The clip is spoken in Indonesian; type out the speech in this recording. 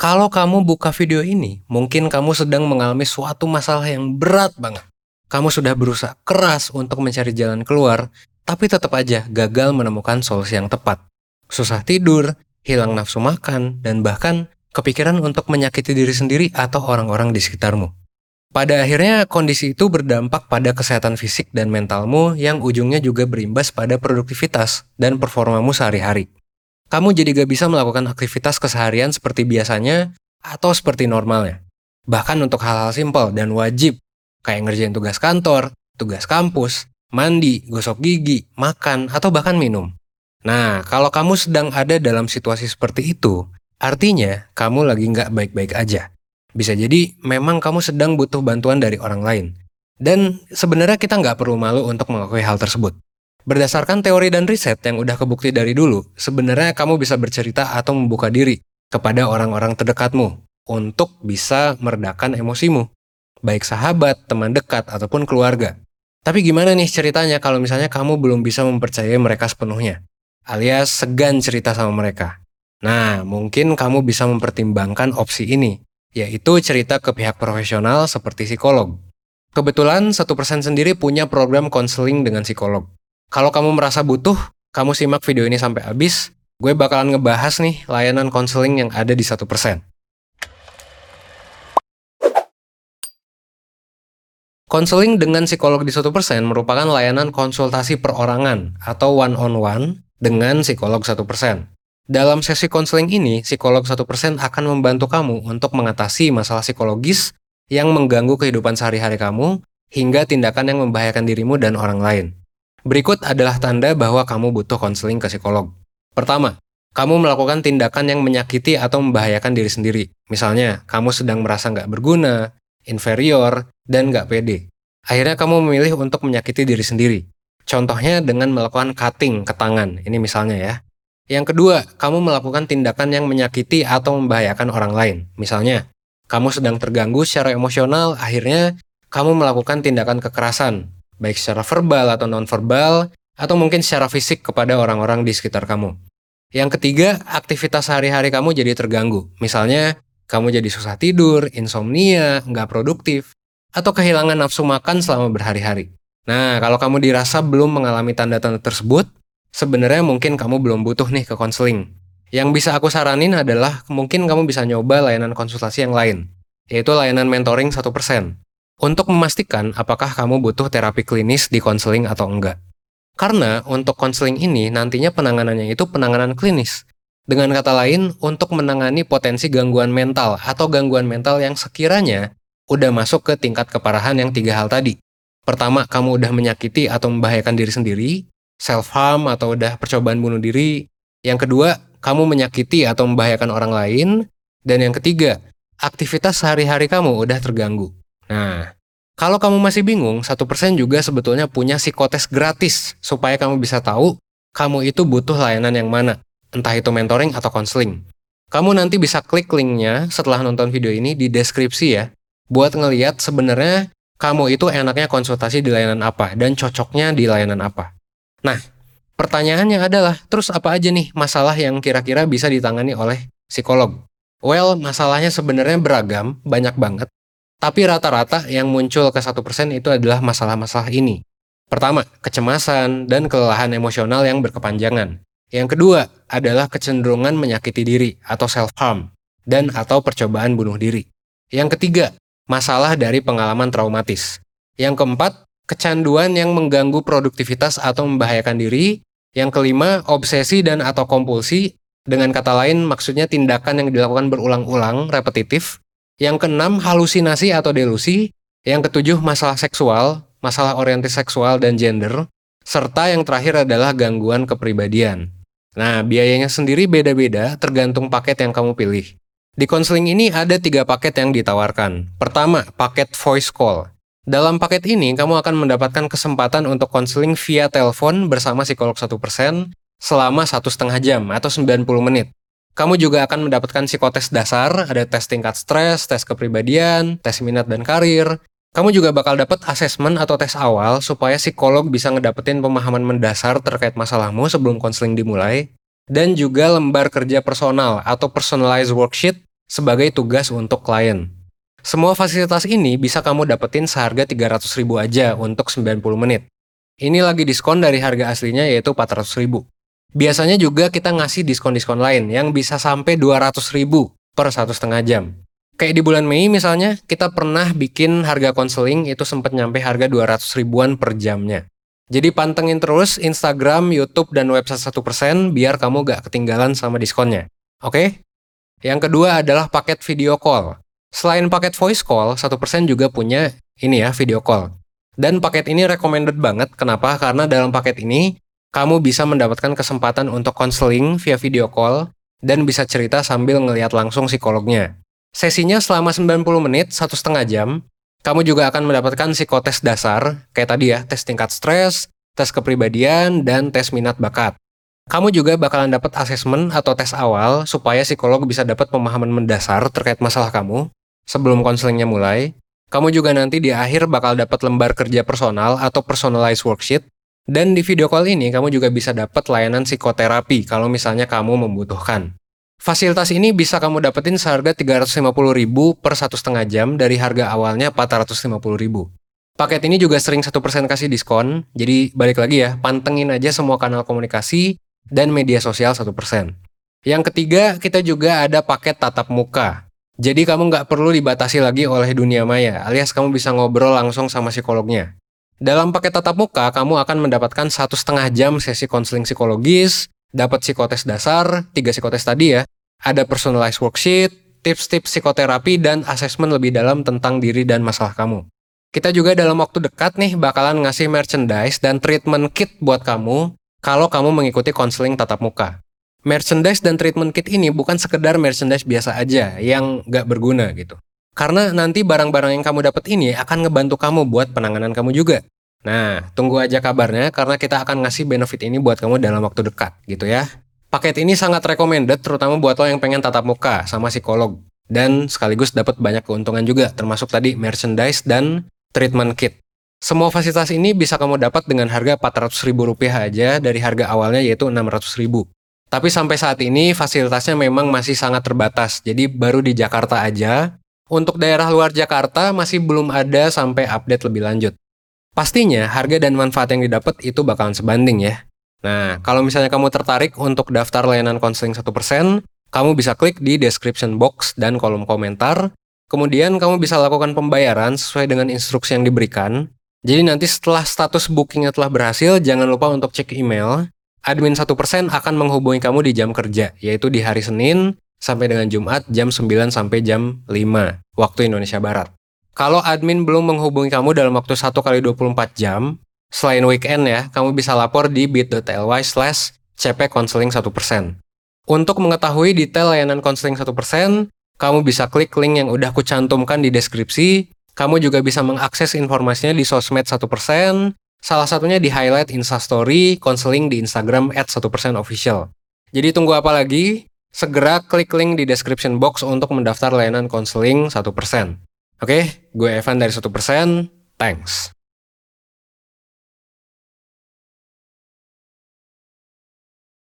Kalau kamu buka video ini, mungkin kamu sedang mengalami suatu masalah yang berat banget. Kamu sudah berusaha keras untuk mencari jalan keluar, tapi tetap aja gagal menemukan solusi yang tepat. Susah tidur, hilang nafsu makan, dan bahkan kepikiran untuk menyakiti diri sendiri atau orang-orang di sekitarmu. Pada akhirnya, kondisi itu berdampak pada kesehatan fisik dan mentalmu yang ujungnya juga berimbas pada produktivitas dan performamu sehari-hari kamu jadi gak bisa melakukan aktivitas keseharian seperti biasanya atau seperti normalnya. Bahkan untuk hal-hal simpel dan wajib, kayak ngerjain tugas kantor, tugas kampus, mandi, gosok gigi, makan, atau bahkan minum. Nah, kalau kamu sedang ada dalam situasi seperti itu, artinya kamu lagi nggak baik-baik aja. Bisa jadi memang kamu sedang butuh bantuan dari orang lain. Dan sebenarnya kita nggak perlu malu untuk mengakui hal tersebut. Berdasarkan teori dan riset yang udah kebukti dari dulu, sebenarnya kamu bisa bercerita atau membuka diri kepada orang-orang terdekatmu untuk bisa meredakan emosimu, baik sahabat, teman dekat, ataupun keluarga. Tapi gimana nih ceritanya kalau misalnya kamu belum bisa mempercayai mereka sepenuhnya, alias segan cerita sama mereka? Nah, mungkin kamu bisa mempertimbangkan opsi ini, yaitu cerita ke pihak profesional seperti psikolog. Kebetulan, satu persen sendiri punya program konseling dengan psikolog. Kalau kamu merasa butuh, kamu simak video ini sampai habis. Gue bakalan ngebahas nih layanan konseling yang ada di 1%. Konseling dengan psikolog di 1% merupakan layanan konsultasi perorangan atau one-on-one -on -one dengan psikolog 1%. Dalam sesi konseling ini, psikolog 1% akan membantu kamu untuk mengatasi masalah psikologis yang mengganggu kehidupan sehari-hari kamu hingga tindakan yang membahayakan dirimu dan orang lain. Berikut adalah tanda bahwa kamu butuh konseling ke psikolog. Pertama, kamu melakukan tindakan yang menyakiti atau membahayakan diri sendiri. Misalnya, kamu sedang merasa nggak berguna, inferior, dan nggak pede. Akhirnya kamu memilih untuk menyakiti diri sendiri. Contohnya dengan melakukan cutting ke tangan. Ini misalnya ya. Yang kedua, kamu melakukan tindakan yang menyakiti atau membahayakan orang lain. Misalnya, kamu sedang terganggu secara emosional, akhirnya kamu melakukan tindakan kekerasan, baik secara verbal atau nonverbal, atau mungkin secara fisik kepada orang-orang di sekitar kamu. Yang ketiga, aktivitas sehari-hari kamu jadi terganggu. Misalnya, kamu jadi susah tidur, insomnia, nggak produktif, atau kehilangan nafsu makan selama berhari-hari. Nah, kalau kamu dirasa belum mengalami tanda-tanda tersebut, sebenarnya mungkin kamu belum butuh nih ke konseling. Yang bisa aku saranin adalah mungkin kamu bisa nyoba layanan konsultasi yang lain, yaitu layanan mentoring 1% untuk memastikan apakah kamu butuh terapi klinis di konseling atau enggak. Karena untuk konseling ini nantinya penanganannya itu penanganan klinis. Dengan kata lain, untuk menangani potensi gangguan mental atau gangguan mental yang sekiranya udah masuk ke tingkat keparahan yang tiga hal tadi. Pertama, kamu udah menyakiti atau membahayakan diri sendiri, self-harm atau udah percobaan bunuh diri. Yang kedua, kamu menyakiti atau membahayakan orang lain. Dan yang ketiga, aktivitas sehari-hari kamu udah terganggu. Nah, kalau kamu masih bingung, satu persen juga sebetulnya punya psikotes gratis supaya kamu bisa tahu kamu itu butuh layanan yang mana, entah itu mentoring atau konseling. Kamu nanti bisa klik linknya setelah nonton video ini di deskripsi ya, buat ngeliat sebenarnya kamu itu enaknya konsultasi di layanan apa dan cocoknya di layanan apa. Nah, pertanyaannya adalah, terus apa aja nih masalah yang kira-kira bisa ditangani oleh psikolog? Well, masalahnya sebenarnya beragam, banyak banget. Tapi rata-rata yang muncul ke satu persen itu adalah masalah-masalah ini. Pertama, kecemasan dan kelelahan emosional yang berkepanjangan. Yang kedua adalah kecenderungan menyakiti diri atau self-harm dan atau percobaan bunuh diri. Yang ketiga, masalah dari pengalaman traumatis. Yang keempat, kecanduan yang mengganggu produktivitas atau membahayakan diri. Yang kelima, obsesi dan atau kompulsi. Dengan kata lain, maksudnya tindakan yang dilakukan berulang-ulang, repetitif, yang keenam, halusinasi atau delusi. Yang ketujuh, masalah seksual, masalah orientasi seksual dan gender. Serta yang terakhir adalah gangguan kepribadian. Nah, biayanya sendiri beda-beda tergantung paket yang kamu pilih. Di konseling ini ada tiga paket yang ditawarkan. Pertama, paket voice call. Dalam paket ini, kamu akan mendapatkan kesempatan untuk konseling via telepon bersama psikolog 1% selama satu setengah jam atau 90 menit. Kamu juga akan mendapatkan psikotes dasar, ada tes tingkat stres, tes kepribadian, tes minat dan karir. Kamu juga bakal dapat asesmen atau tes awal supaya psikolog bisa ngedapetin pemahaman mendasar terkait masalahmu sebelum konseling dimulai. Dan juga lembar kerja personal atau personalized worksheet sebagai tugas untuk klien. Semua fasilitas ini bisa kamu dapetin seharga 300 ribu aja untuk 90 menit. Ini lagi diskon dari harga aslinya yaitu 400 ribu. Biasanya juga kita ngasih diskon-diskon lain yang bisa sampai 200 ribu per satu setengah jam. Kayak di bulan Mei misalnya, kita pernah bikin harga konseling itu sempat nyampe harga 200 ribuan per jamnya. Jadi pantengin terus Instagram, YouTube, dan website 1% biar kamu gak ketinggalan sama diskonnya. Oke? Yang kedua adalah paket video call. Selain paket voice call, 1% juga punya ini ya, video call. Dan paket ini recommended banget. Kenapa? Karena dalam paket ini, kamu bisa mendapatkan kesempatan untuk konseling via video call dan bisa cerita sambil ngelihat langsung psikolognya. Sesinya selama 90 menit, satu setengah jam. Kamu juga akan mendapatkan psikotes dasar, kayak tadi ya, tes tingkat stres, tes kepribadian, dan tes minat bakat. Kamu juga bakalan dapat asesmen atau tes awal supaya psikolog bisa dapat pemahaman mendasar terkait masalah kamu sebelum konselingnya mulai. Kamu juga nanti di akhir bakal dapat lembar kerja personal atau personalized worksheet. Dan di video call ini kamu juga bisa dapat layanan psikoterapi kalau misalnya kamu membutuhkan. Fasilitas ini bisa kamu dapetin seharga 350.000 per satu setengah jam dari harga awalnya 450.000. Paket ini juga sering satu persen kasih diskon, jadi balik lagi ya, pantengin aja semua kanal komunikasi dan media sosial satu persen. Yang ketiga, kita juga ada paket tatap muka. Jadi kamu nggak perlu dibatasi lagi oleh dunia maya, alias kamu bisa ngobrol langsung sama psikolognya. Dalam paket tatap muka, kamu akan mendapatkan satu setengah jam sesi konseling psikologis, dapat psikotes dasar, tiga psikotes tadi ya, ada personalized worksheet, tips-tips psikoterapi, dan asesmen lebih dalam tentang diri dan masalah kamu. Kita juga dalam waktu dekat nih bakalan ngasih merchandise dan treatment kit buat kamu kalau kamu mengikuti konseling tatap muka. Merchandise dan treatment kit ini bukan sekedar merchandise biasa aja yang nggak berguna gitu. Karena nanti barang-barang yang kamu dapat ini akan ngebantu kamu buat penanganan kamu juga. Nah, tunggu aja kabarnya karena kita akan ngasih benefit ini buat kamu dalam waktu dekat gitu ya. Paket ini sangat recommended terutama buat lo yang pengen tatap muka sama psikolog. Dan sekaligus dapat banyak keuntungan juga termasuk tadi merchandise dan treatment kit. Semua fasilitas ini bisa kamu dapat dengan harga 400 ribu rupiah aja dari harga awalnya yaitu 600 ribu. Tapi sampai saat ini fasilitasnya memang masih sangat terbatas, jadi baru di Jakarta aja. Untuk daerah luar Jakarta masih belum ada sampai update lebih lanjut. Pastinya harga dan manfaat yang didapat itu bakalan sebanding ya. Nah, kalau misalnya kamu tertarik untuk daftar layanan konseling 1%, kamu bisa klik di description box dan kolom komentar. Kemudian kamu bisa lakukan pembayaran sesuai dengan instruksi yang diberikan. Jadi nanti setelah status bookingnya telah berhasil, jangan lupa untuk cek email. Admin 1% akan menghubungi kamu di jam kerja, yaitu di hari Senin sampai dengan Jumat jam 9 sampai jam 5 waktu Indonesia Barat. Kalau admin belum menghubungi kamu dalam waktu 1 kali 24 jam, selain weekend ya, kamu bisa lapor di bit.ly slash cp konseling 1%. Untuk mengetahui detail layanan konseling 1%, kamu bisa klik link yang udah kucantumkan di deskripsi. Kamu juga bisa mengakses informasinya di sosmed 1%, salah satunya di highlight instastory konseling di Instagram at 1% official. Jadi tunggu apa lagi? Segera klik link di description box untuk mendaftar layanan konseling 1%. Oke, gue Evan dari 1%. Thanks.